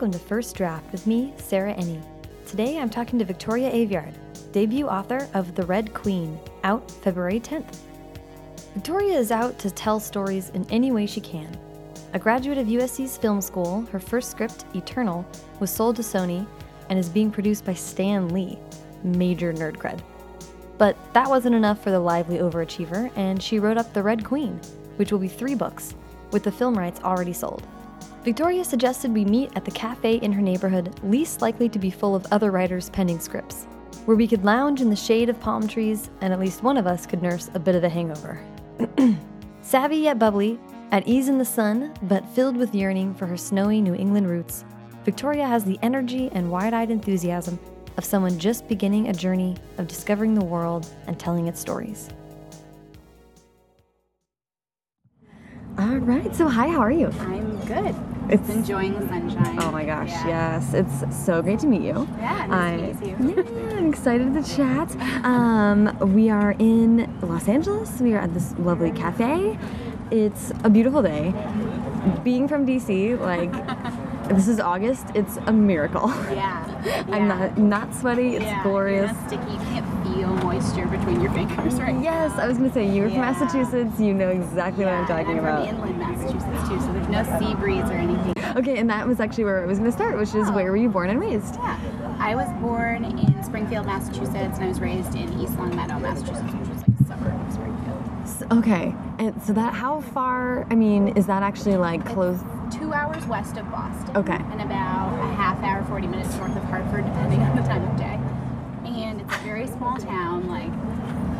Welcome to First Draft with me, Sarah Enni. Today I'm talking to Victoria Aveyard, debut author of The Red Queen, out February 10th. Victoria is out to tell stories in any way she can. A graduate of USC's film school, her first script, Eternal, was sold to Sony and is being produced by Stan Lee, major nerd cred. But that wasn't enough for the lively overachiever, and she wrote up The Red Queen, which will be three books, with the film rights already sold. Victoria suggested we meet at the cafe in her neighborhood, least likely to be full of other writers penning scripts, where we could lounge in the shade of palm trees and at least one of us could nurse a bit of a hangover. Savvy yet bubbly, at ease in the sun, but filled with yearning for her snowy New England roots, Victoria has the energy and wide eyed enthusiasm of someone just beginning a journey of discovering the world and telling its stories. All right, so hi, how are you? I'm good. It's- enjoying the sunshine. Oh my gosh, Yeah. yes. It's so great to meet you. Yeah, nice I, to meet you. Yeah, I'm excited to chat. Um, we are in Los Angeles. We are at this lovely cafe. It's a beautiful day. Being from DC, like, this is August, it's a miracle. Yeah. I'm not not sweaty, it's yeah, glorious. Sticky. You moisture between your fingers right Yes. I was gonna say, you're from Massachusetts, you know exactly yeah, what I'm talking I'm about. from inland Massachusetts too, so there's no sea breeze or anything. Okay, and that was actually where I was gonna start, which is Oh. where were you born and raised? Yeah. I was born in Springfield, Massachusetts, and I was raised in East Longmeadow, Massachusetts, which was like a suburb of Springfield. S- Okay, and so that how far? I mean, is that actually like close? Two hours west of Boston. Okay. And about a half hour, 40 minutes north of Hartford, depending on the time of day. And it's a very small town. Like,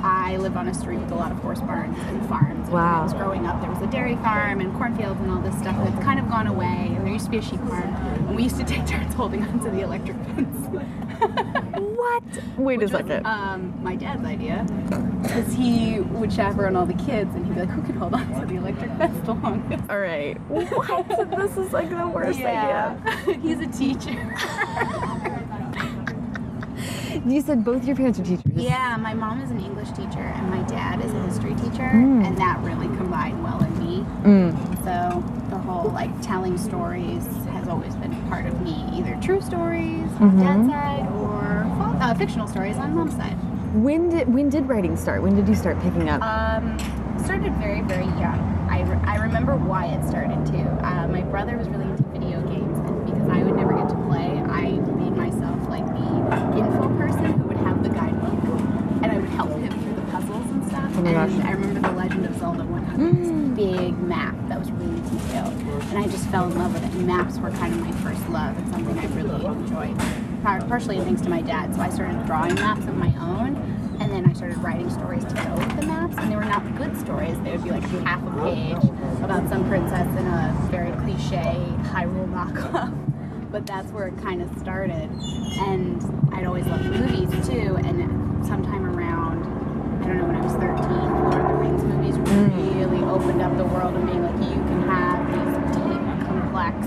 I live on a street with a lot of horse barns and farms. And When Wow. I was growing up, there was a dairy farm and cornfields and all this stuff. It's kind of gone away. And there used to be a sheep farm. And we used to take turns holding onto the electric fence. What? Wait a Which was, second. um, my dad's idea. Because he would chaperone all the kids and he'd be like, who can hold on to the electric fence the longest? All right. What? this is like the worst Yeah. He's a teacher. You said both your parents are teachers. Yeah, my mom is an English teacher and my dad is a history teacher, Mm. and that really combined well in me. Mm. So the whole like telling stories has always been part of me, either true stories on dad's side or uh, fictional stories on mom's side. When did when did writing start? When did you start picking up? Um, started very very young. I, re- I remember why it started too. Uh, my brother was really into video games, and because I would never get to play, I made myself like the info person who would have the guidebook, and I would help him through the puzzles Oh and. I remember the Legend of Zelda one had this Mm. big map that was really detailed, and I just fell in love with it. And maps were kind of my first love and something I really enjoyed, partially thanks to my dad. So I started drawing maps of my own, and then I started writing stories to go with the maps. And they were not good stories; they would be like half a page about some princess in a very cliche Hyrule knockoff. But that's where it kind of started, and I'd always loved movies too. And sometime around I don't know, when I was 13, Lord of the Rings movies really mm. opened up the world and being like, you can have these deep, complex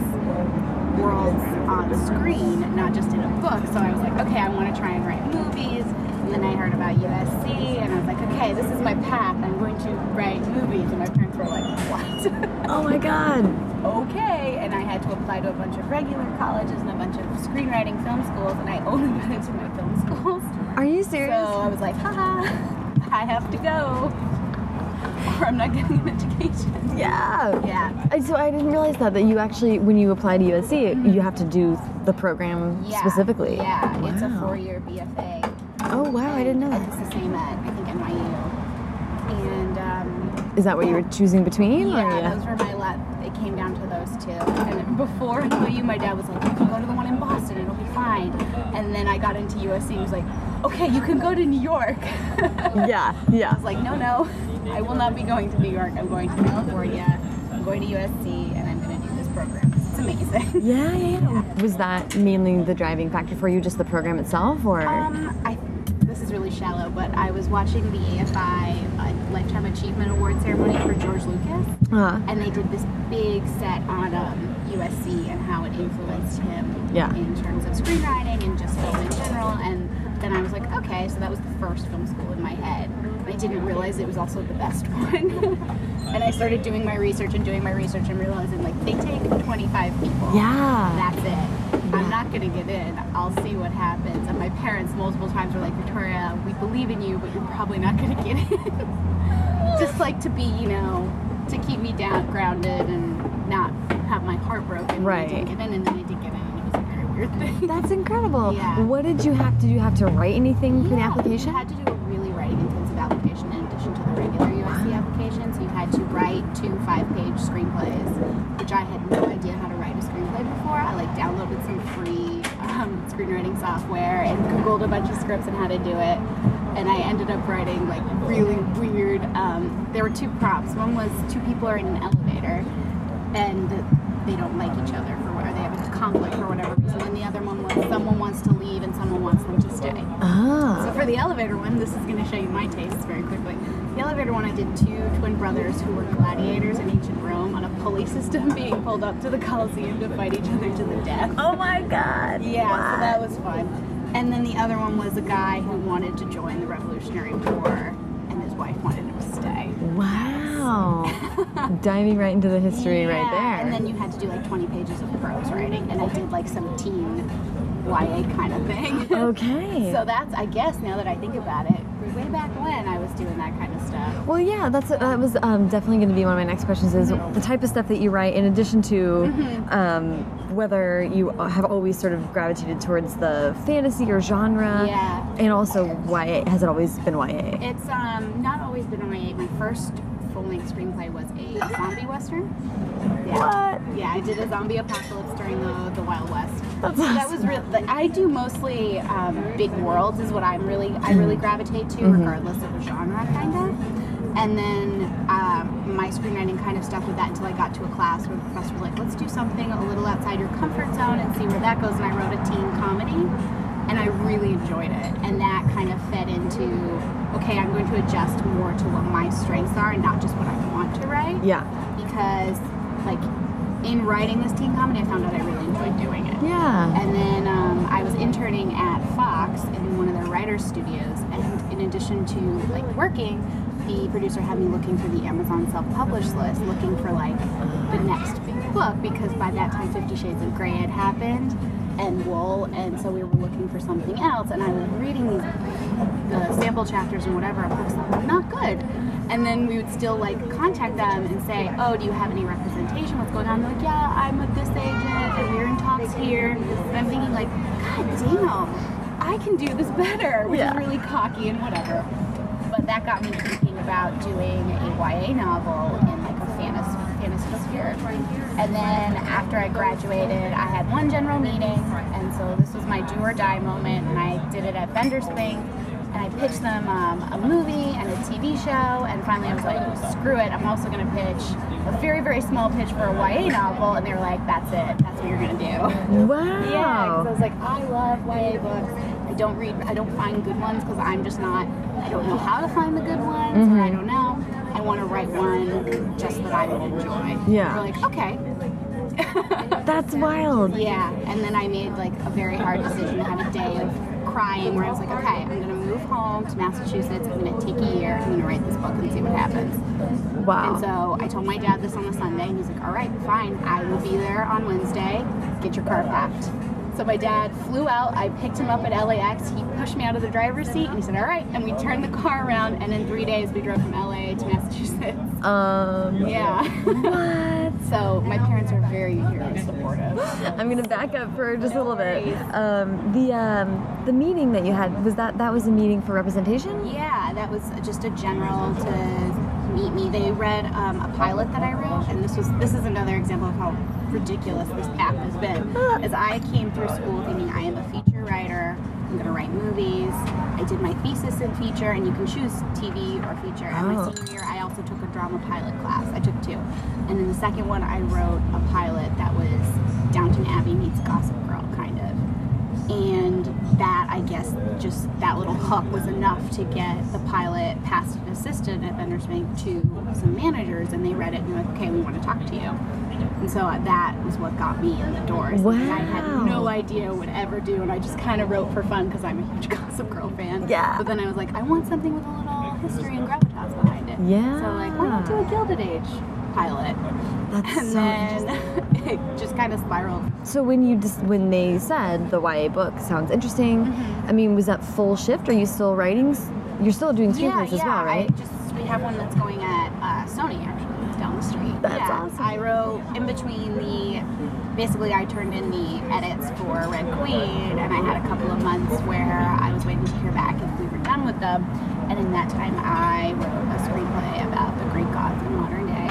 worlds on screen, not just in a book. So I was like, okay, I want to try and write movies. And then I heard about USC, and I was like, okay, this is my path. I'm going to write movies. And my parents were like, what? oh my god. okay. And I had to apply to a bunch of regular colleges and a bunch of screenwriting film schools, and I only got into my film schools. Are you serious? So? I was like, haha, I have to go. Or I'm not getting an education. yeah. Yeah. And So I didn't realize that that you actually, when you apply to USC, you have to do the program Yeah. specifically. Yeah, it's a four-year BFA. Oh wow, I didn't know that. It's the same at I think NYU. And um, Is that what you were choosing between? or yeah, those were my lot. It came down to And before NYU, my dad was like, "You can go to the one in Boston. It'll be fine." And then I got into USC. He was like, "Okay, you can go to New York." yeah, I yeah. was like, "No, no, I will not be going to New York. I'm going to California. I'm going to USC, and I'm going to do this program. It's amazing." Yeah, yeah, yeah. Was that mainly the driving factor for you, just the program itself, or? Um, I this is really shallow, but I was watching the AFI uh, Lifetime Achievement Award ceremony for George Lucas, uh, and they did this big set on um, USC and how it influenced him Yeah. in terms of screenwriting and just film in general. And then I was like, okay, so that was the first film school in my head. I didn't realize it was also the best one. and I started doing my research and doing my research and realizing like they take 25 people. yeah. That's it. Not going to get in. I'll see what happens. And my parents multiple times were like, Victoria, we believe in you, but you're probably not going to get in. Just like to be, you know, to keep me down, grounded, and not have my heart broken. Right. I didn't get in, and then I did get in, and it was a very weird thing. That's incredible. Yeah. What did you have to do? You have to write anything for the Yeah, application? You had to do a really writing intensive application in addition to the regular USC application. So you had to write two five page screenplays, which I had no idea how to write a screenplay before. I like downloaded some um, screenwriting software and Googled a bunch of scripts and how to do it. And I ended up writing like really weird. Um, there were two props. One was two people are in an elevator and they don't like each other for whatever they have a conflict for whatever reason. And the other one was someone wants to leave and someone wants them to stay. ah. So for the elevator one, this is going to show you my tastes very quickly. The elevator one, I did two twin brothers who were gladiators in ancient Rome on a pulley system being pulled up to the Colosseum to fight each other to the death. Oh my god. Yeah, so that was fun. And then the other one was a guy who wanted to join the Revolutionary War, and his wife wanted him to stay. Wow. Diving right into the history right Yeah, there. And then you had to do like 20 pages of prose writing, and I did like some teen YA kind of thing. okay. So that's, I guess, now that I think about it, way back when I was doing that kind of stuff. Well, yeah, that's that was um, definitely going to be one of my next questions. Is the type of stuff that you write, in addition to Mm-hmm. um, whether you have always sort of gravitated towards the fantasy or genre, Yeah. and also YA. Has it always been YA? It's um, not always been my, my first full-length screenplay was a zombie western. Yeah. What? Yeah, I did a zombie apocalypse during the, the Wild West. That's That was real. Like, I do mostly um, big worlds is what I'm really I Mm-hmm. really gravitate to, regardless of the genre, kind of. And then um, my screenwriting kind of stuck with that until I got to a class where the professor was like, "Let's do something a little outside your comfort zone and see where that goes." And I wrote a teen comedy, and I really enjoyed it. And that kind of fed into, okay, I'm going to adjust more to what my strengths are and not just what I want to write Yeah. because like in writing this teen comedy i found out i really enjoyed doing it Yeah. and then um, i was interning at fox in one of their writers studios and in addition to like working the producer had me looking through the amazon self-publish list looking for like the next big book because by that time 50 shades of gray had happened and wool and so we were looking for something else and i was reading these the sample chapters and whatever of books that were not good and then we would still like contact them and say, "Oh, do you have any representation? What's going on?" They're like, "Yeah, I'm with this agent, and we're in talks here." And I'm thinking, like, God damn, I can do this better, which Yeah. is really cocky and whatever. But that got me thinking about doing a YA novel in like a fantasy fantasy sphere. And then after I graduated, I had one general meeting, and so this was my do or die moment, and I did it at Benderspink and I pitched them um, a movie and a TV show, and finally I was like, screw it, I'm also going to pitch a very, very small pitch for a YA novel, and they were like, that's it, that's what you're going to do. Wow. Yeah, because I was like, I love YA books. I don't read, I don't find good ones because I'm just not, I don't know how to find the good ones, or I don't know. I want to write one just that I would enjoy. Yeah. We're like, okay. That's wild. Yeah, and then I made like a very hard decision. I had a day of crying where I was like, okay, I'm gonna move home to Massachusetts. I'm gonna take a year. I'm gonna write this book and see what happens. Wow. And so I told my dad this on a Sunday, and he's like, all right, fine. I will be there on Wednesday. Get your car packed. So my dad flew out. I picked him up at LAX. He pushed me out of the driver's seat, and he said, all right. And we turned the car around, and in three days we drove from LA to Massachusetts. um. Yeah. What? so my parents are very, very supportive. I'm gonna back up for just a little bit. Um, the um, the meeting that you had was that that was a meeting for representation. Yeah, that was just a general to meet me. They read um, a pilot that I wrote, and this was this is another example of how ridiculous this path has been. Ah. As I came through school thinking I am a feature writer, I'm going to write movies. I did my thesis in feature, and you can choose TV or feature. And Oh. my ah. senior year, I also took a drama pilot class. I took two, and in the second one, I wrote a pilot that was Downton Abbey meets Gossip Girl, kind of and that I guess just that little hook was enough to get the pilot past an assistant at Benderspink to some managers, and they read it and were like, "Okay, we want to talk to you." And so uh, that was what got me in the door. is something I had no idea would ever do, and I just kind of wrote for fun because I'm a huge Gossip Girl fan. Yeah. But then I was like, I want something with a little history and gravitas behind it. Yeah. So like, why not do a Gilded Age? pilot. That's and so then it just kind of spiraled. So when you just when they said the YA book sounds interesting, Mm-hmm. I mean, was that full shift? Are you still writing? You're still doing screenplays yeah, as well, right? I just we have one that's going at uh, Sony actually it's down the street. That's yeah, awesome. I wrote in between the. Basically, I turned in the edits for Red Queen, and I had a couple of months where I was waiting to hear back if we were done with them. And in that time, I wrote a screenplay about the Greek gods in modern day,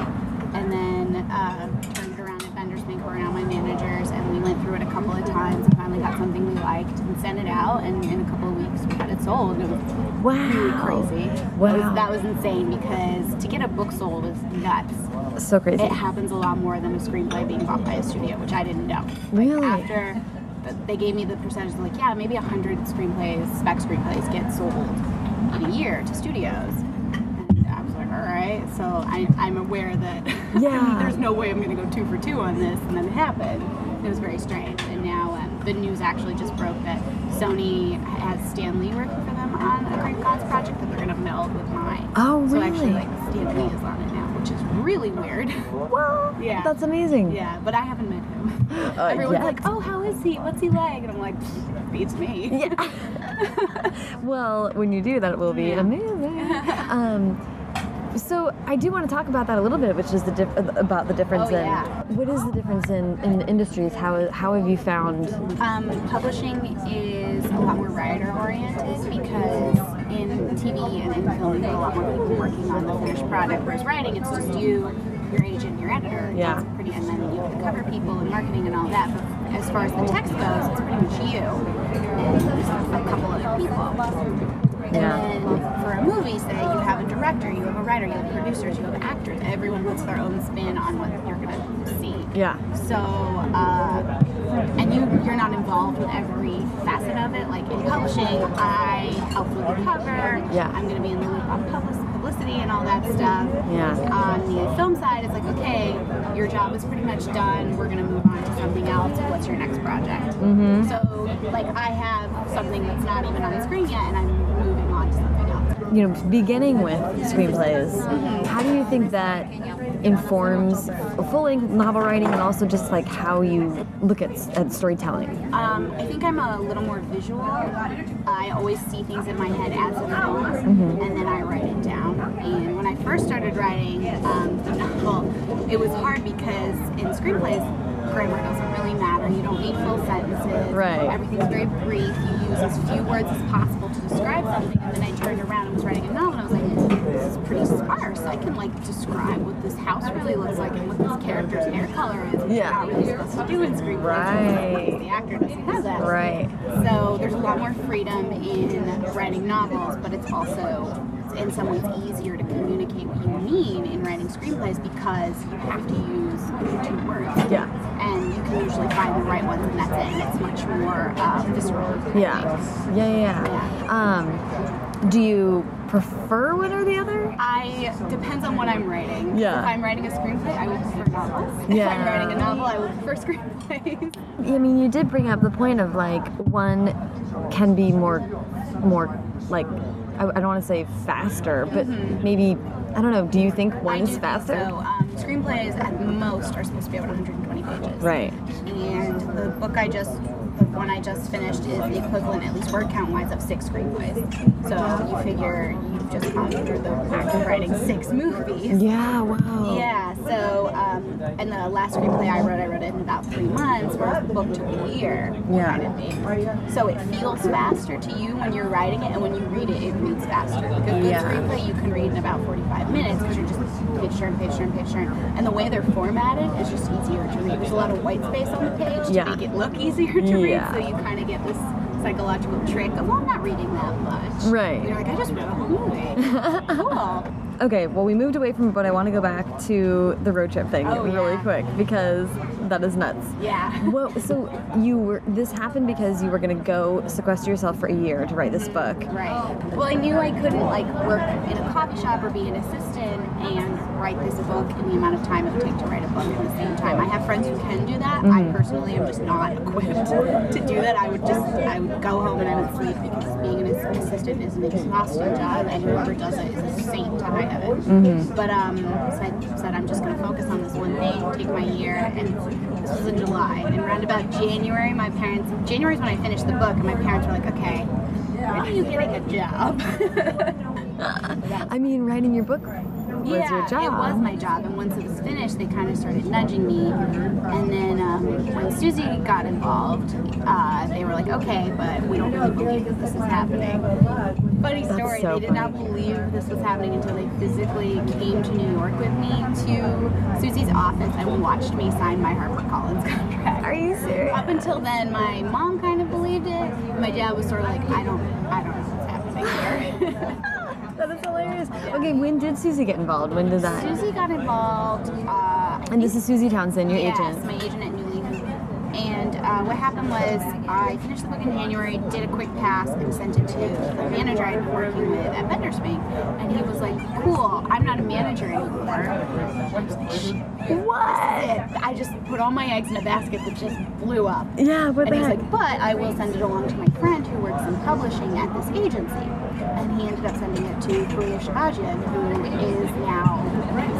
and then uh, turned it around at Benderspink, around my managers, and we went through it a couple of times got something we liked and sent it out. And in a couple of weeks, we had it sold. It was wow. really crazy. That Wow. was, that was insane because to get a book sold is nuts. So crazy. It happens a lot more than a screenplay being bought by a studio, which I didn't know. Really? After they gave me the percentage, like, yeah, maybe 100 screenplays, spec screenplays get sold in a year to studios. And I was like, all right. So I, I'm aware that Yeah. there's no way I'm going to go two for two on this. And then it happened. It was very strange. The news actually just broke that Sony has Stan Lee working for them on a Great Gods project that they're going to meld with mine. Oh, really? So actually, like, Stan Lee is on it now, which is really weird. well, Yeah. that's amazing. yeah, but I haven't met him. Uh, Everyone's like, oh, how is he? What's he like? And I'm like, beats me. Yeah. well, when you do that, it will be Yeah. amazing. Um, so I do want to talk about that a little bit, which is the diff- about the difference Oh, in yeah. what is the difference in, in industries? How how have you found? Um, publishing is a lot more writer oriented because in TV and in film, a lot more people working on the finished product. Whereas writing, it's just you, your agent, your editor. Yeah. It's pretty, and then you have the cover people and marketing and all that. But as far as the text goes, it's pretty much you and a couple other people. Yeah. Then for a movie, say you have a director, you have a writer, you have producers, you have actors. Everyone puts their own spin on what you're gonna see. Yeah. So, uh, and you you're not involved with every facet of it. Like in publishing, I help with the cover. Yeah. I'm gonna be in the loop on publicity and all that stuff. Yeah. On the film side, it's like, okay, your job is pretty much done. We're gonna move on to something else. What's your next project? Mm-hmm. So, like, I have something that's not even on the screen yet, and I'm moving on to something else. You know, beginning with screenplays, how do you think that informs full-length novel writing and also just like how you look at at storytelling? Um, I think I'm a little more visual. I always see things in my head as a film, and then I write it down. And when I first started writing um, the novel, it was hard because in screenplays, grammar doesn't really matter. You don't need full sentences. Right. Everything's very brief. You use as few words as possible to describe something. And then I turned around and was writing a novel, and I was like, this is pretty sparse. I can like describe what this house really looks like and what this character's hair color is. which Yeah. Not really supposed to do in screenplays. Right. The actor doesn't have that. Right. So there's a lot more freedom in writing novels, but it's also in some ways easier to communicate what you mean in writing screenplays because you have to use two words. Yeah. And you usually find the right ones, and that's it. And it's much more uh, visceral. Yeah. Yeah, yeah, yeah. Um, do you prefer one or the other? I depends on what I'm writing. Yeah. If I'm writing a screenplay, I would prefer novels. Yeah. If I'm writing a novel, I would prefer screenplays. I mean, you did bring up the point of like one can be more, more like I, I don't want to say faster, but maybe I don't know. Do you think one. I is think faster? So um, screenplays at most are supposed to be about 120 pages. Right. And the book I just, the one I just finished, is the equivalent, at least word count wise, of six screenplays. So you figure you've just gone through the act of writing six movies. Yeah. Wow. Yeah, so, um, and the last screenplay I wrote, I wrote it in about three months, whereas the book took a year. Yeah. write it. So it feels faster to you when you're writing it, and when you read it, it reads faster. Because good Yeah. screenplay you can read in about 45 minutes because you're just page turn, page turn, page turn. And the way they're formatted is just easier to read. There's a lot of white space on the page to Yeah. make it look easier to Yeah. read, so you kind of get this psychological trick of, well, I'm not reading that much. Right. And you're like, I just read a whole movie. cool. Okay. Well, we moved away from it, but I want to go back to the road trip thing Oh, really yeah. quick because that is nuts. Yeah. Well, so you were this happened because you were going to go sequester yourself for a year to write this mm-hmm. book. Right. Well, I knew I couldn't like work in a coffee shop or be an assistant and write this book in the amount of time it would take to write a book at the same time. I have friends who can do that. I mm-hmm. personally am just not equipped to do that. I would just I would go home and I would sleep because being an assistant is an exhausting job, and whoever does it is a saint to high heaven. Mm-hmm. But um, so I said I'm just going to focus on this one thing, take my year, and this was in July. And around about January, my parents January is when I finished the book, and my parents were like, okay. When are you getting a job? I mean, writing your book was yeah, your job. it was my job. And once it was finished, they kind of started nudging me. And then um, when Suzie got involved, uh, they were like, okay, but we don't really believe that this is happening. Funny story, so they did not believe this was happening until they physically came to New York with me to Suzie's office and watched me sign my HarperCollins contract. Are you serious? Up until then, my mom kind of believed it. My dad was sort of like, I don't, I don't know what's happening here. That is hilarious. Okay, when did Suzie get involved? When did that? Suzie got involved. Uh, And this is Suzie Townsend, your yes, agent. my agent at New Leaf. And uh, what happened was I finished the book in January, did a quick pass, and sent it to the manager I'd been working with at Benderspink. And he was like, "Cool, I'm not a manager anymore." What? I just put all my eggs in a basket that just blew up. Yeah, what And he's like, but I will send it along to my friend who works in publishing at this agency. And he ended up sending it to Kalia Shahbazian, who is now,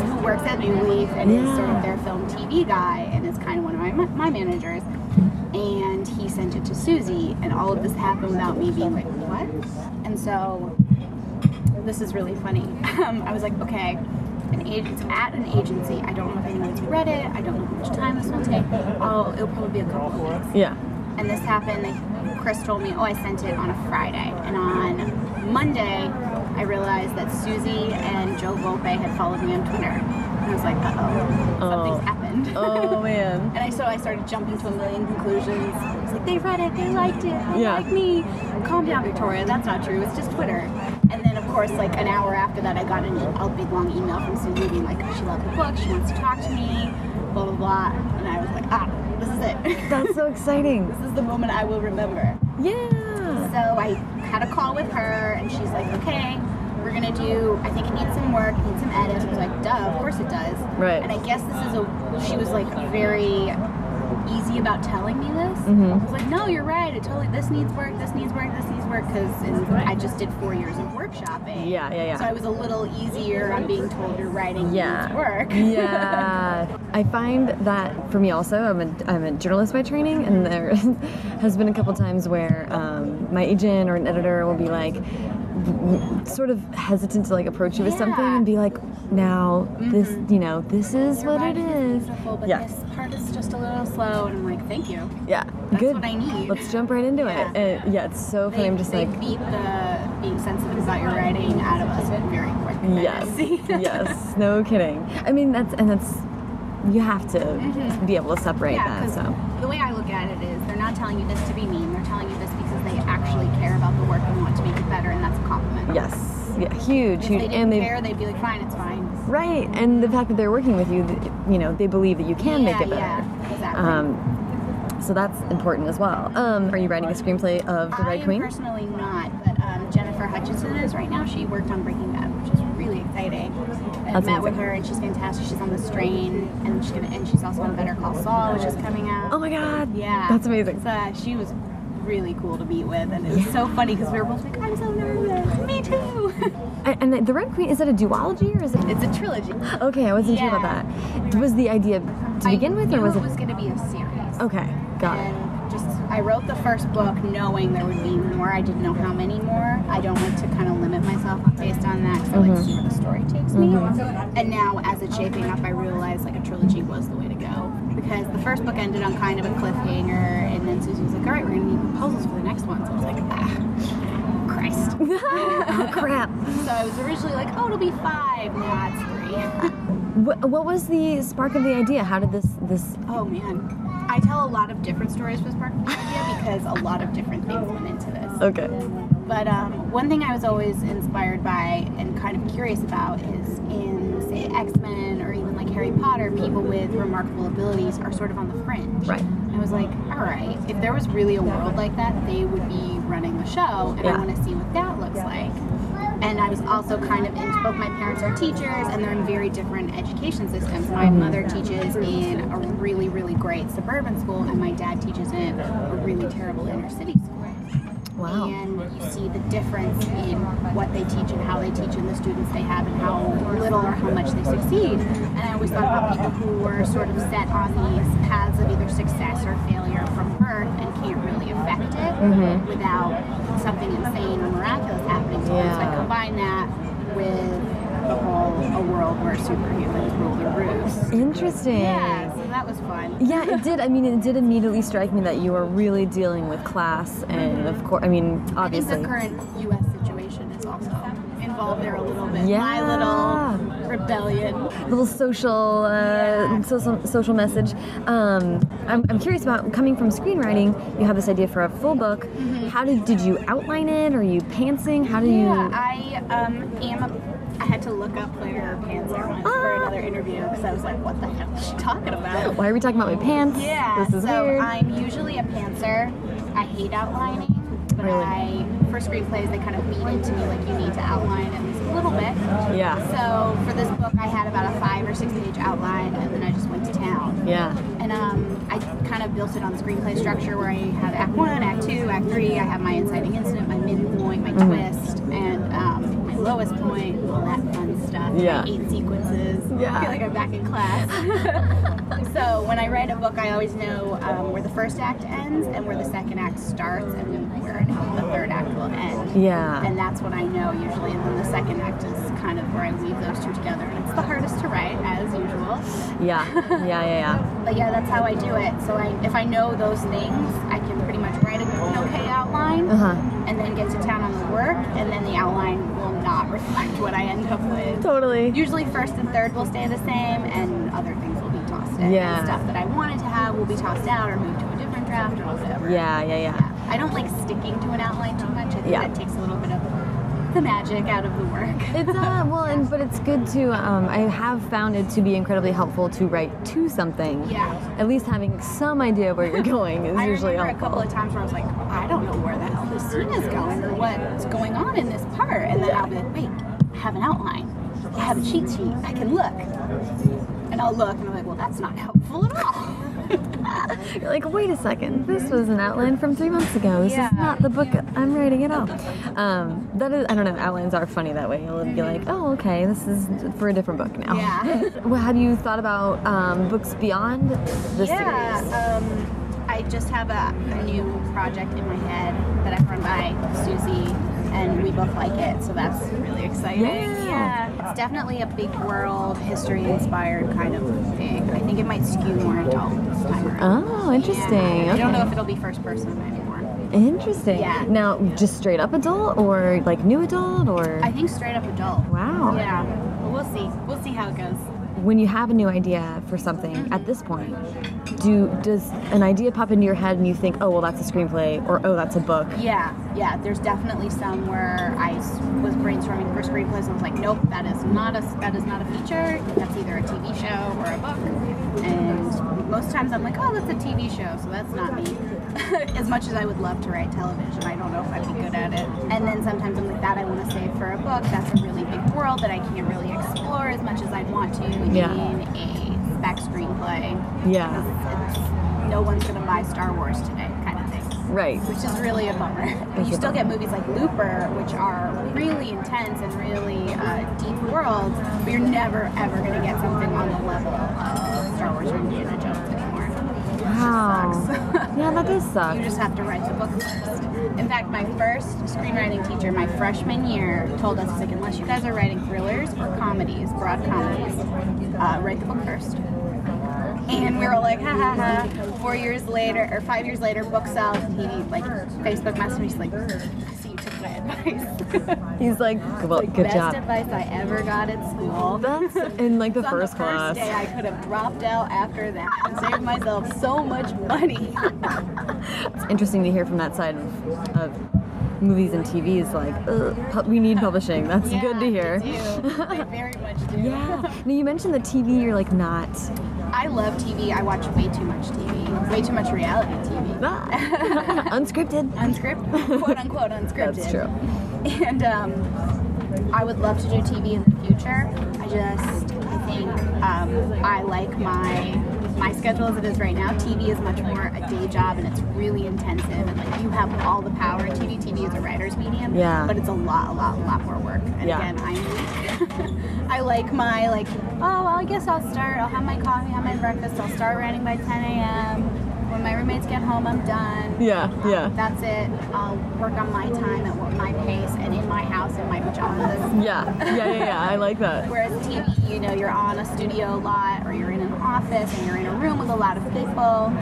who works at New Leaf and is sort of their film TV guy and is kind of one of my, my managers. And he sent it to Suzie, and all of this happened without me being like, what? And so this is really funny. Um, I was like, okay, an it's at an agency. I don't know if anyone's read it. I don't know how much time this will take. Oh, it'll probably be a couple of weeks. Yeah. And this happened. Like, Chris told me, oh, I sent it on a Friday, and on Monday, I realized that Suzie and Jo Volpe had followed me on Twitter. And I was like, uh oh, something's Oh. happened. Oh man. And I so I started jumping to a million conclusions. I was like, they read it, they liked it, they Yeah. like me. Calm down, Victoria. That's not true. It's just Twitter. And then of course, like an hour after that, I got an, a big long email from Suzie being like, she loved the book, she wants to talk to me, blah blah blah. And I was like, ah, this is it. That's so exciting. this is the moment I will remember. Yeah. So I had a call with her, and she's like, okay, we're gonna do. I think it needs some work, it needs some edits. I was like, duh, of course it does. Right. And I guess this is a. She was like very easy about telling me this. Mhm. I was like, no, you're right. It totally. This needs work. This needs work. This needs work because I just did four years of workshopping. Yeah, yeah, yeah. So I was a little easier on being told your writing Yeah. needs work. yeah. I find that for me also, I'm a, I'm a journalist by training, and there has been a couple times where um, my agent or an editor will be like, sort of hesitant to like approach you with something and be like, now this, you know, this is Your what it is. beautiful, but Yes. this part is just a little slow. And I'm like, thank you. Yeah, That's good. what I need. Let's jump right into it. Yeah. Uh, yeah, it's so funny. They, I'm just they like, beat the being sensitive about your writing out of us very quick. Yes, yes, no kidding. I mean, that's and that's you have to Mhm. be able to separate Yeah, that. So the way I look at it is they're not telling you this to be mean. They're telling you this because they actually care about the work and want to it better, and that's a compliment. yes, yeah, huge, If huge, they and they care, they'd be like, fine, it's fine. right, and the fact that they're working with you, you know, they believe that you can make it better. Yeah, exactly. Um, so that's important as well. Um, are you writing a screenplay of The Red Queen? personally not, but um, Gennifer Hutchison is right now. She worked on Breaking Bad, which is really exciting. I That's met with her, and she's fantastic. She's on The Strain, and she's gonna, and she's also on Better Call Saul, which is coming out. Oh my God! Yeah, that's amazing. So, uh, she was really cool to meet with, and it was so funny because we were both like, "I'm so nervous." Me too. And, and The Red Queen is it a duology or is it? it's a trilogy. Okay, I wasn't sure about that. Was the idea to begin I with, knew or was it it? was going to be a series? Okay, got it. and just I wrote the first book knowing there would be more. I didn't know how many more. I don't like to kind of limit myself based on that because I like to see where the story takes me. And now, as it's shaping up, I realized like a trilogy was the way to go because the first book ended on kind of a cliffhanger, and then Suzie was like, "All right, we're gonna need proposals for the next one." So I was like, "Ah, Christ." oh crap! so I was originally like, "Oh, it'll be five. Now it's three. What, what was the spark of the idea? How did this this? Oh man. I tell a lot of different stories for Spark of because a lot of different things went into this. Okay. But um, one thing I was always inspired by and kind of curious about is in, say, X Men or even like Harry Potter, people with remarkable abilities are sort of on the fringe. Right. I was like, all right, if there was really a world like that, they would be running the show, and Yeah. I want to see what that looks like. And I was also kind of in both my parents are teachers and they're in very different education systems. My mm-hmm. mother teaches in a really, really great suburban school, and my dad teaches in a really terrible inner city school. Wow. And you see the difference in what they teach and how they teach and the students they have and how little or how much they succeed. And I always thought about people who were sort of set on these paths of either success or failure and can't really affect it mm-hmm. without something insane or miraculous happening to them. So I Yeah. combine that with the whole a world where superhumans rule the roost. Interesting. Yeah, so that was fun. Yeah, it did. I mean, it did immediately strike me that you were really dealing with class, and of mm-hmm. course, I mean, I think obviously. the current U.S. situation is also involved there a little bit. Yeah. My little rebellion. little social, uh, social, social message. Um, I'm, I'm curious about coming from screenwriting. You have this idea for a full book. How did did you outline it? Are you pantsing? How do you? Yeah, I um, am. A, I had to look up Claire Panzer once for Ah. another interview because I was like, "What the hell is she talking about?" Why are we talking about my pants? Yeah, This is so weird. I'm usually a pantser. I hate outlining, but Really? I for screenplays they kind of beat to me like you need to outline at least a little bit. yeah. So for this book, I had about a five or six page outline, and then I just went to town. Yeah. And um, I kind of built it on the screenplay structure where I have Act One, Act Two, Act Three. I have my inciting incident, my midpoint, my Mm-hmm. twist, and um, my lowest point, all that fun stuff. Yeah. eight sequences. Yeah. I feel like I'm back in class. so when I write a book, I always know um, where the first act ends and where the second act starts, and where the third act will end. Yeah. And that's what I know usually. And then the second act is kind of where I weave those two together. And it's the hardest to write, as usual. Yeah. Yeah. Yeah. Yeah. But yeah, that's how I do it. So I, if I know those things, I can pretty much write an okay outline Uh huh. and then get to town on the work, and then the outline will not reflect what I end up with. Totally. Usually, first and third will stay the same, and other things will be tossed in. Yeah. And stuff that I wanted to have will be tossed out or moved to a different draft or whatever. Yeah. Yeah. Yeah. I don't like sticking to an outline too much. I think Yeah. that takes a little the magic out of the work. It's uh, well, and but it's good to. Um, I have found it to be incredibly helpful to write to something. Yeah. At least having some idea where you're going is I usually remember a couple of times where I was like, I don't know where the hell this scene is going or what's going on in this part. And then I'll be like, wait, I have an outline. I have a cheat sheet. I can look. And I'll look and I'm like, well, that's not helpful at all. You're like, wait a second, this was an outline from three months ago. This Yeah. is not the book I'm writing at all. Um, that is, I don't know, outlines are funny that way. You'll be like, oh, okay, this is for a different book now. Yeah. well, have you thought about um, books beyond the yeah. series? Um, I just have a, a new project in my head that I've run by Suzie, and we both like it, so that's really exciting. Yeah. It's definitely a big world, history inspired kind of thing. I think it might skew more adult this time around. Oh, interesting. Yeah. I don't know if it'll be first person anymore. Interesting. Yeah. Now, just straight up adult or like new adult or? I think straight up adult. wow. Yeah. Well, we'll see. We'll see how it goes. When you have a new idea for something Mm-hmm. at this point, do does an idea pop into your head and you think, oh well, that's a screenplay or oh that's a book? Yeah, yeah. There's definitely some where I was brainstorming for screenplays and I was like, nope, that is not a that is not a feature. That's either a TV show or a book. And most times I'm like, oh, that's a TV show, so that's not me. as much as I would love to write television, I don't know if I'd be good at it. And then sometimes I'm like, that I want to save for a book. That's a really big world that I can't really explore as much as I'd want to Yeah. in a spec screenplay. Yeah. It's, no one's gonna buy Star Wars today, kind of thing Right. which is really a bummer. But you still get movies like Looper, which are really intense and really uh, deep worlds, but you're never ever going to get something on the level of Star Wars or Indiana Jones. Wow. yeah, that does suck. You just have to write the book first. In fact, my first screenwriting teacher, my freshman year, told us, like, unless you guys are writing thrillers or comedies, broad comedies, uh, write the book first. And we were like, ha ha ha. Four years later, or five years later, book sells. And he like Facebook messaged me. He's like, I see you took my advice. He's like, well, like, good best job. advice I ever got at school. That's in like the So first the class. First day, I could have dropped out after that and saved myself so much money. It's interesting to hear from that side of, of movies and TV is Like, Ugh, we need publishing. That's yeah, good to hear. They do. They very much do. Yeah. Now you mentioned the TV. You're like not. I love TV. I watch way too much TV. Way too much reality TV. Unscripted. Unscripted, quote unquote unscripted. That's true. And um, I would love to do TV in the future. I just, I think um, I like my my schedule as it is right now. TV is much more a day job and it's really intensive and like you have all the power TV. TV is a writer's medium, Yeah. but it's a lot, a lot, a lot more work. And Yeah. again, I'm I like my like, oh well, I guess I'll start. I'll have my coffee, have my breakfast. I'll start writing by 10 a.m. When my roommates get home, I'm done. Yeah, Um, yeah. That's it. I'll work on my time at my pace and in my house in my pajamas. Yeah, yeah, yeah, yeah. I like that. Whereas TV, you know, you're on a studio lot or you're in an office and you're in a room with a lot of people.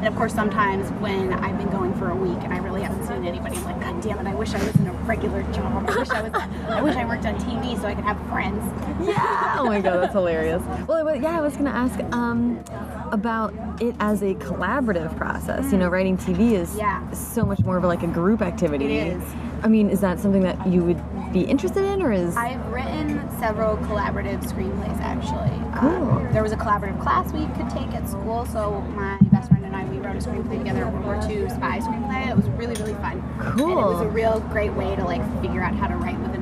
And of course, sometimes when I've been going for a week and I really haven't seen anybody, I'm like, God damn it, I wish I was in a regular job. I wish I was, I wish I worked on TV so I could have friends. Yeah. Oh my god, that's hilarious. Well, yeah, I was gonna ask um, about it as a collaborative process. You know, writing TV is Yeah. so much more of like a group activity. It is. I mean, is that something that you would be interested in, or is? I've written several collaborative screenplays actually. Cool. Um, there was a collaborative class we could take at school, so my best friend and I we wrote a screenplay together, World War II spy screenplay. It was really really fun. And it was a real great way to like figure out how to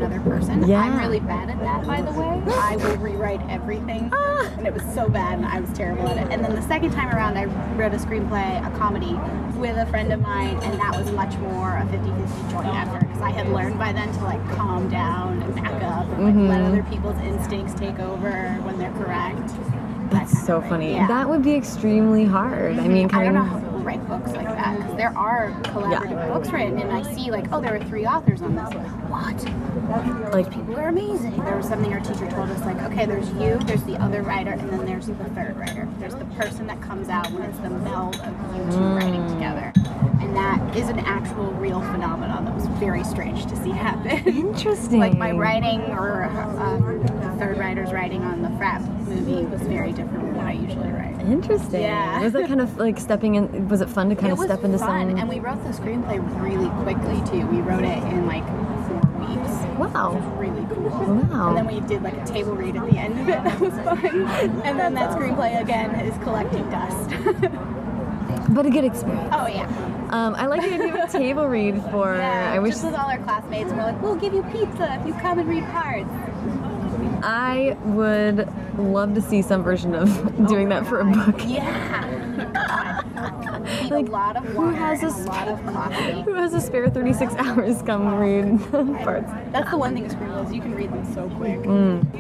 another person. Yeah. I'm really bad at that, by the way. I will rewrite everything, Ah. and it was so bad, and I was terrible at it. And then the second time around, I wrote a screenplay, a comedy, with a friend of mine, and that was much more a 50-50 joint effort because I had learned by then to like calm down and back up and like let Mm-hmm. other people's instincts take over when they're correct. That's kind so funny. Yeah. That would be extremely hard. I mean, I don't know write books like that because there are collaborative books written, and I see like, oh, there were three authors on this. What? Like, People are amazing. There was something our teacher told us, like, okay, there's you, there's the other writer, and then there's the third writer. There's the person that comes out when it's the meld of you two writing together, and that is an actual real phenomenon that was very strange to see happen. interesting. like my writing or um, the third writer's writing on the frat movie was very different from what I usually write. Interesting. Yeah. Was that kind of like stepping in? Was it fun to kind it of step into fun, some? and we wrote the screenplay really quickly too. We wrote it in like four weeks. Wow. It was really cool. Wow. And then we did like a table read at the end of it. That was fun. And then that screenplay again is collecting dust. But a good experience. oh yeah. Um, I like the idea of a table read for. Yeah. I wish just with all our classmates, and we're like, we'll give you pizza if you come and read cards. I would love to see some version of doing that for a book. Yeah. Like, a lot of who has a a lot of coffee. Who has a spare 36 hours? Come read parts. That's the one thing with screenplays, you can read them so quick.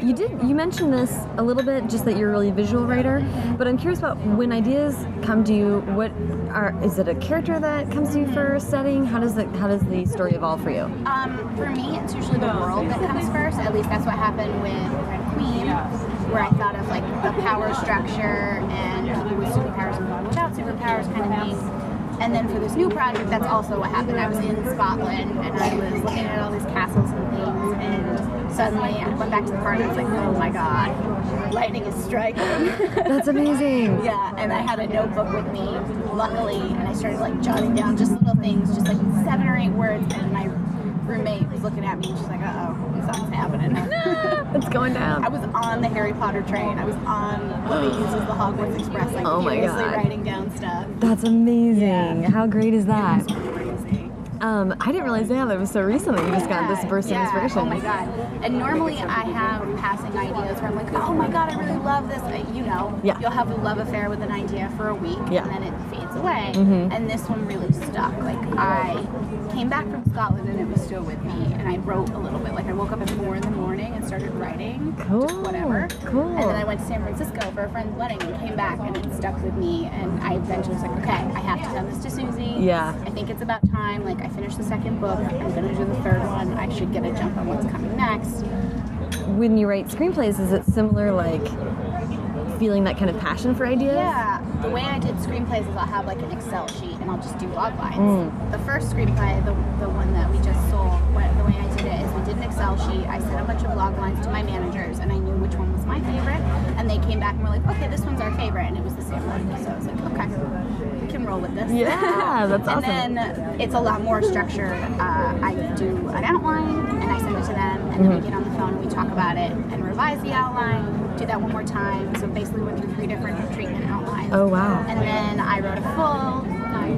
You did. You mentioned this a little bit, just that you're a really visual writer. But I'm curious about when ideas come to you. What are? Is it a character that comes to you for a setting? How does the How does the story evolve for you? Um, for me, it's usually the world that comes first. At least that's what happened with Red Queen, where I thought of like the power structure and people with superpowers and kind of. And then for this new project, that's also what happened. I was in Scotland and I was looking at all these castles and things, and suddenly I went back to the park and I was like, oh my god, lightning is striking. That's amazing. Yeah, and I had a notebook with me, luckily, and I started like jotting down just little things, just like seven or eight words, and my roommate was looking at me and she's like, uh oh, something's happening. It's going down. I was on the Harry Potter train. I was on what they use as the Hogwarts Express, like Oh my God. writing down stuff. That's amazing. Yeah. How great is that? Um, I didn't realize that was so recently you just got this burst yeah. of inspiration. Oh my god! And normally I have passing ideas where I'm like, oh my god, I really love this. Uh, You know, Yeah. you'll have a love affair with an idea for a week, Yeah. And then it fades away. Mm -hmm. And this one really stuck. Like I came back from Scotland and it was still with me, and I wrote a little bit. Like I woke up at four in the morning started writing, Cool, just whatever. cool. And then I went to San Francisco for a friend's wedding and came back, and it stuck with me. And I eventually was like, okay, I have to send this to Suzie. Yeah. I think it's about time. Like I finished the second book. I'm gonna do the third one. I should get a jump on what's coming next. When you write screenplays, is it similar, like feeling that kind of passion for ideas? Yeah. The way I did screenplays is I'll have like an Excel sheet and I'll just do log lines. Mm. The first screenplay, the, the one that we just sold, what, the way I did it is we did an Excel sheet. I sent a bunch of log lines to my managers and I knew which one was my favorite. And they came back and were like, okay, this one's our favorite. And it was the same one. So I was like, okay, we can roll with this. Yeah, that's awesome. And then it's a lot more structured. Uh, I do an outline and I send it to them, and then we get on the phone and we talk about it and revise the outline. Do that one more time. So basically, we went through three different treatment outlines. Oh, wow. And then I wrote a full,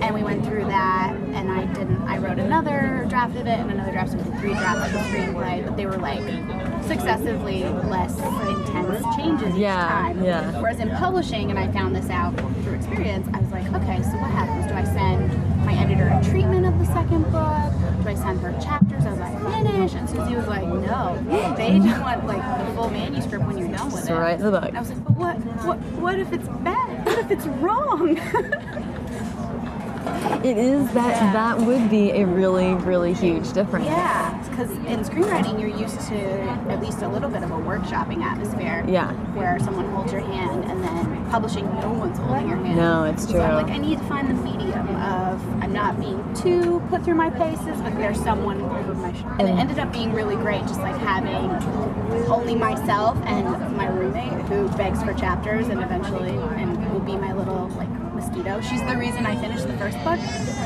and we went through that, and I didn't. I wrote another draft of it and another draft, so did three drafts of the screenplay, but they were like successively less intense changes each Yeah, time. yeah. Whereas in publishing, and I found this out through experience, I was like, okay, so what happens? Do I send my editor a treatment of the second book? Do I send her chapters as I finish? And Suzie was like, no, they just want like the full manuscript when you're done with So it. write the book. And I was like, but what, what, what if it's bad? What if it's wrong? It is that Yeah. that would be a really really huge difference. yeah, because in screenwriting, you're used to at least a little bit of a workshopping atmosphere. Yeah. Where someone holds your hand, and then publishing, no one's holding your hand. No, it's So I'm like, I need to find the medium of I'm not being too put through my paces, but there's someone over my shoulder. And it ended up being really great, just like having only myself and my roommate who begs for chapters and eventually and will be my little like mosquito. She's the reason I finished the first book.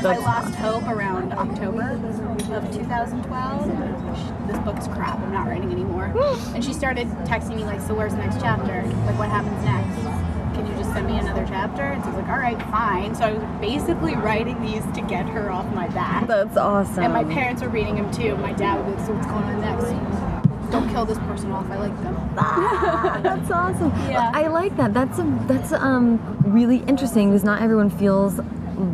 I lost hope around October of 2012. This book's crap. I'm not writing anymore. and she started texting me like, "So where's the next chapter? Like, what happens next?" can you just send me another chapter? And so I was like, all right, fine. So I was basically writing these to get her off my back. That's awesome. And my parents were reading them too. My dad be like, so what's going on next? Don't kill this person off. I like them. Ah, that's awesome. Yeah. I like that. That's a, that's um really interesting because not everyone feels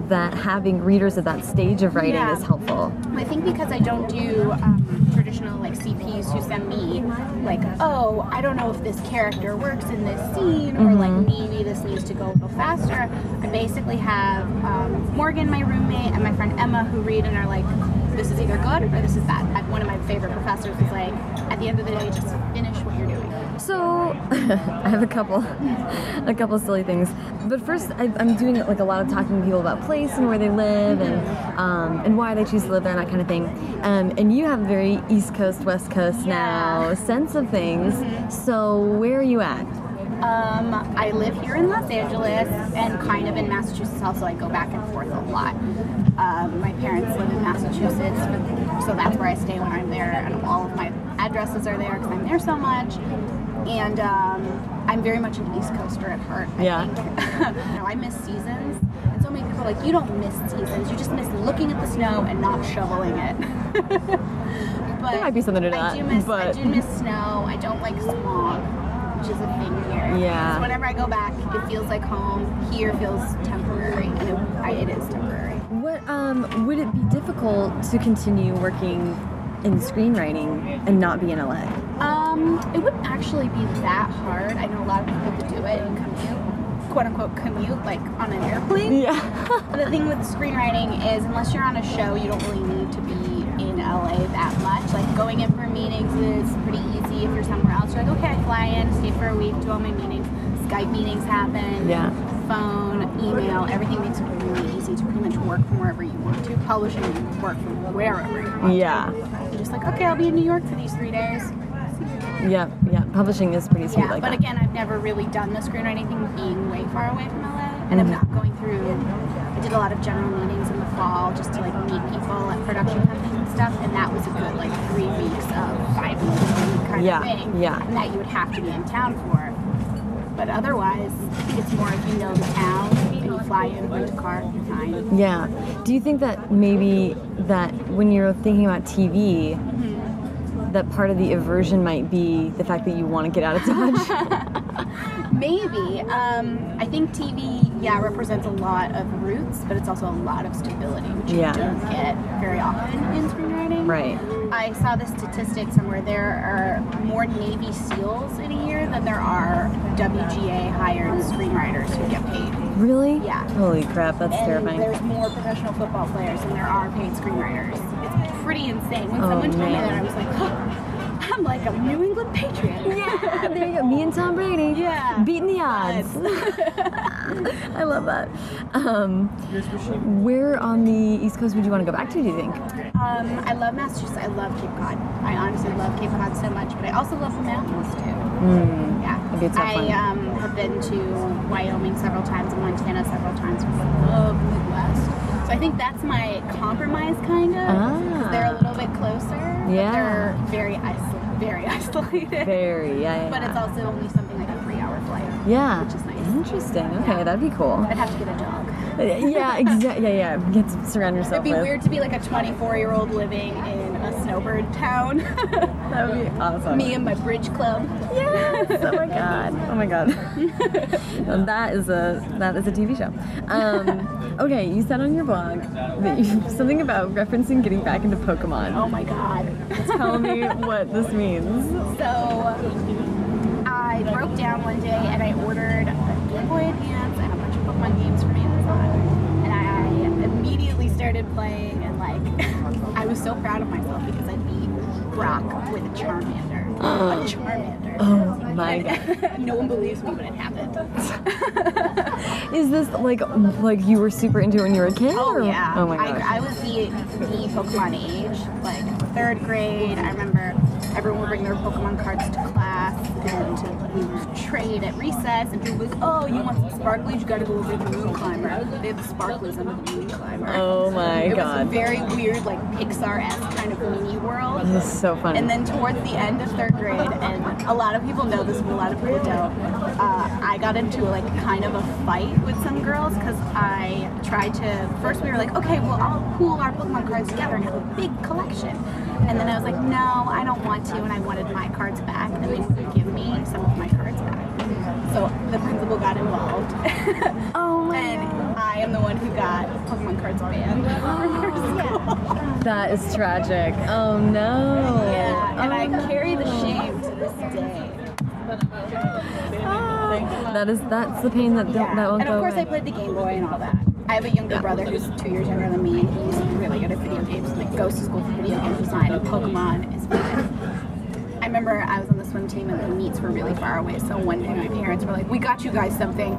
that having readers at that stage of writing Yeah. is helpful. I think because I don't do um, traditional like CPs who send me like, oh, I don't know if this character works in this scene, or like maybe this needs to go a little faster. I basically have um, Morgan, my roommate, and my friend Emma who read and are like, this is either good or this is bad. One of my favorite professors was like, at the end of the day, just finish what you're doing. So I have a couple, a couple silly things. But first, I, I'm doing like a lot of talking to people about place and where they live and um, and why they choose to live there and that kind of thing. Um, and you have a very East Coast, West Coast now sense of things. So where are you at? Um, I live here in Los Angeles and kind of in Massachusetts. Also, I go back and forth a lot. Um, my parents live in Massachusetts, so that's where I stay when I'm there, and all of my addresses are there because I'm there so much. And um, I'm very much an East Coaster at heart. I Yeah. think. you know, I miss seasons, and so many people are like, "You don't miss seasons. You just miss looking at the snow and not shoveling it." but There might be something to I that, do miss. I do miss snow. I don't like smog, which is a thing here. Yeah. So whenever I go back, it feels like home. Here feels temporary, and it, I, it is temporary. What um, would it be difficult to continue working in screenwriting and not be in LA? Um, it wouldn't actually be that hard. I know a lot of people who do it and commute, quote unquote commute, like on an airplane. Yeah. The thing with screenwriting is, unless you're on a show, you don't really need to be in LA that much. Like going in for meetings is pretty If you're somewhere else, you're like, okay, I fly in, stay for a week, do all my meetings. Skype meetings happen. Yeah. Phone, email, everything makes it really easy to pretty much work from wherever you want to. Publishing, you can work from wherever you want Yeah. to. You're just like, okay, I'll be in New York for these three days. Yeah. Yeah. Publishing is pretty sweet Yeah, like but that. again, I've never really done the screenwriting thing being way far away from LA, and I'm Mhm. not going through. I did a lot of general meetings fall just to like meet people at production companies and stuff, and that was a good like three weeks of five weeks a week kind Yeah, of thing. yeah. And that you would have to be in town for. But otherwise, it's more if you know the town and you fly in, rent a car, you're fine. Yeah. Do you think that maybe that when you're thinking about TV, Mm-hmm. that part of the aversion might be the fact that you want to get out of Dodge? Maybe. Um, I think TV, yeah, represents a lot of roots, but it's also a lot of stability, which Yeah. you don't get very often in screenwriting. right. I saw the statistic somewhere there are more Navy SEALs in a year than there are WGA hired screenwriters who get paid. Really? Yeah. Holy crap, that's and terrifying. there's more professional football players than there are paid screenwriters. It's pretty insane. When Oh, someone told me that, I was like, huh, I'm like a New England Patriot. Yeah, there you go. Me and Tom Brady. Yeah. Beating the odds. I love that. Um, where on the East Coast would you want to go back to, do you think? Um, I love Massachusetts. I love Cape Cod. I honestly love Cape Cod so much, but I also love the mountains too. Mm. Yeah. Maybe it's not I fun. um, have been to Wyoming several times and Montana several times because I love the Midwest. So I think that's my compromise kind of. 'cause They're a Ah. little bit closer. but Yeah. They're very isolated. Very isolated. Very, yeah, yeah. But it's also only something like a three-hour flight. yeah. which is nice. Interesting. Okay, Yeah. that'd be cool. I'd have to get a dog. Uh, yeah, exactly. Yeah, yeah. Get to surround yourself It'd be with. weird to be like a 24 year old living in a snowbird town. That would be awesome. Me and my bridge club. Yes. Oh my god. Oh my god. That is a that is a TV show. Um, okay, you said on your blog that you something about referencing getting back into Pokemon. Oh my god. Tell me what this means. So I broke down one day and I ordered a Game Boy Advance and a bunch of Pokemon games from Amazon. And I immediately started playing and like I was so proud of myself because I beat Brock with a Charmander. a Charmander. Oh my god. no one believes me, but it happened. Is this like like you were super into when you were a kid? Oh or- yeah. Oh my gosh. I, I was the the Pokemon age, like third grade. I remember everyone would bring their Pokemon cards to class, and we would trade at recess. And people would, oh, you want some sparklies? You got to go over to the Moon Climber. They have the sparklies under the Moon Climber. oh my god. it was a very weird, like Pixar-esque kind of mini world. This is so funny. And then towards the end of third grade, and a lot of people know this, but a lot of people don't. Uh, I got into like kind of a fight with some girls because I tried to. First, we were like, okay, well, I'll pool our Pokemon cards together and have a big collection. And then I was like, no, I don't want to, and I wanted my cards back, and they would give me some of my cards back. So the principal got involved. oh my and I am the one who got Pokemon cards banned oh from. That is tragic. Oh no. Yeah, and Oh, I no. carry the shame to this day. Ah. That is that's the pain that Yeah. that won't go. and of course, away. I played the Game Boy and all that. I have a younger brother who's two years younger than me, and he's good at video games. Like goes to school for video game design, and Pokemon is bad. I remember I was on the swim team, and the meets were really far away. So one day, my parents were like, "We got you guys something."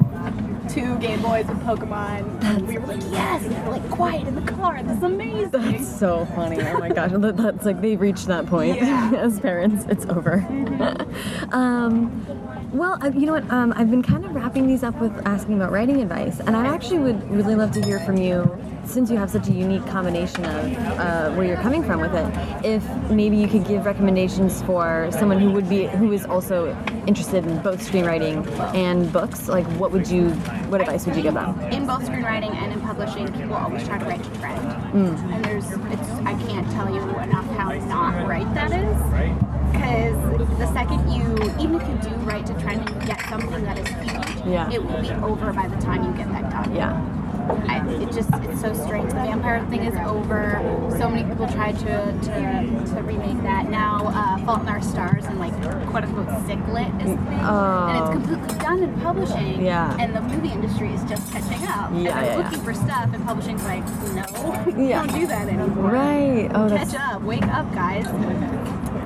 Two Game Boys with Pokemon. And we were like, yes! And we're like, quiet in the car. This is amazing. That's so funny. Oh my gosh. That's like they reached that point Yeah. as parents. It's over. um, well, I- you know what? Um, I've been kind of wrapping these up with asking about writing advice, and I actually would really love to hear from you, since you have such a unique combination of uh, where you're coming from with it. If maybe you could give recommendations for someone who would be who is also interested in both screenwriting and books, like what would you, what advice would you give them? in both screenwriting and in publishing, people always try to write to trend. Mm. And there's, it's, I can't tell you enough how not right that is. Because the second you, even if you do write to trend and get something that is huge, Yeah. it will be over by the time you get that done. Yeah. I, it just, it's so strange. The vampire thing is over. So many people tried to, to, to remake that. Now, uh, Fault in Our Stars and like quote unquote sicklit is a thing. And it's Oh. completely done in publishing. Yeah. And the movie industry is just catching up. and Yeah, they're yeah, looking yeah. for stuff, and publishing's like, no, Yeah. don't do that anymore. Right. Oh, that's Catch up, wake up, guys.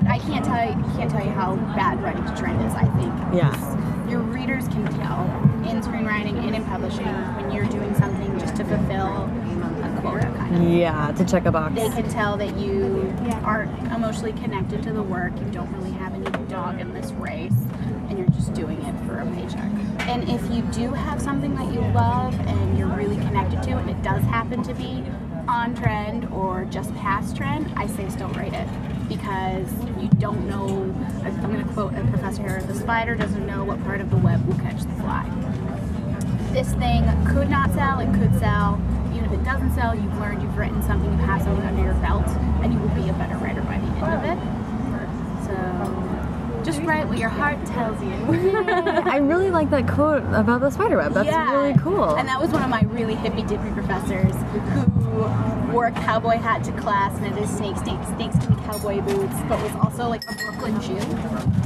I can't tell you, can't tell you how bad writing to trend is. I think. Yeah. Your readers can tell in screenwriting and in publishing when you're doing something just to fulfill a quota, kind of. yeah to check a box. They can tell that you aren't emotionally connected to the work. You don't really have any dog in this race, and you're just doing it for a paycheck. And if you do have something that you love and you're really connected to, and it does happen to be on trend or just past trend, I say still write it because you don't know. I'm going to quote a professor here: "The spider doesn't know what part of the web will catch the fly." this thing could not sell, it could sell. Even if it doesn't sell, you've learned, you've written something, you have something under your belt, and you will be a better writer by the end of it. So just write what your heart tells you. I really like that quote about the spider web. That's Yeah. really cool. And that was one of my really hippy dippy professors who wore a cowboy hat to class and had his snake snake snakeskin cowboy boots, but was also like a Brooklyn Jew.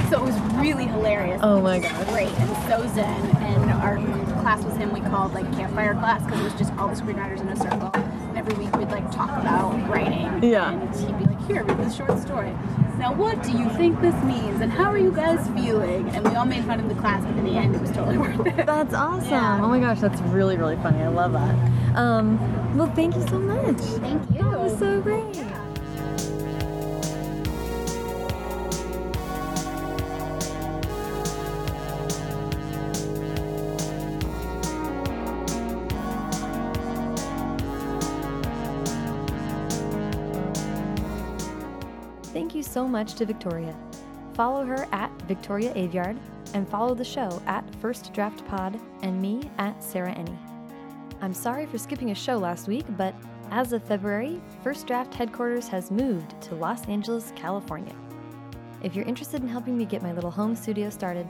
So it was really hilarious. Oh my gosh. Great and so zen. And our class was him. We called like campfire class because it was just all the screenwriters in a circle. And every week we'd like talk about writing. Yeah. And he'd be like, "Here, read this short story." Now, what do you think this means? And how are you guys feeling? And we all made fun of the class, but in the end, it was totally worth it. That's awesome. Yeah. Oh my gosh, that's really, really funny. I love that. Um, well, thank you so much. Thank you. That was so great. Thank you so much to Victoria. Follow her at Victoria Aveyard and follow the show at First Draft Pod and me at Sarah Enni. I'm sorry for skipping a show last week, but as of February, First Draft headquarters has moved to Los Angeles, California. If you're interested in helping me get my little home studio started,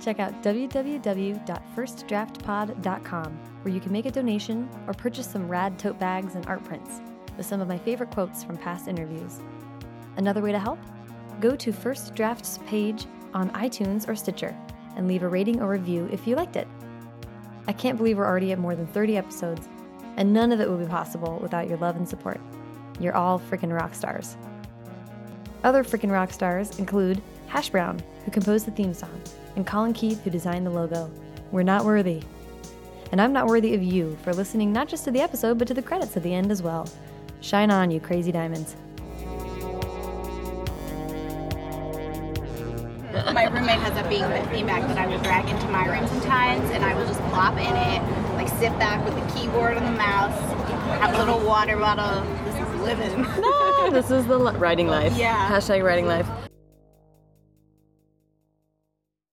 check out www.firstdraftpod.com, where you can make a donation or purchase some rad tote bags and art prints with some of my favorite quotes from past interviews. Another way to help? Go to First Draft's page on iTunes or Stitcher and leave a rating or review if you liked it. I can't believe we're already at more than 30 episodes, and none of it would be possible without your love and support. You're all freaking rock stars. Other freaking rock stars include Hash Brown, who composed the theme song, and Colin Keith, who designed the logo. We're not worthy. And I'm not worthy of you for listening not just to the episode, but to the credits at the end as well. Shine on, you crazy diamonds. My roommate has a beanbag that I will drag into my room sometimes, and I will just plop in it, like sit back with the keyboard and the mouse, have a little water bottle. This is living. no, this is the writing life. Yeah. Hashtag writing life.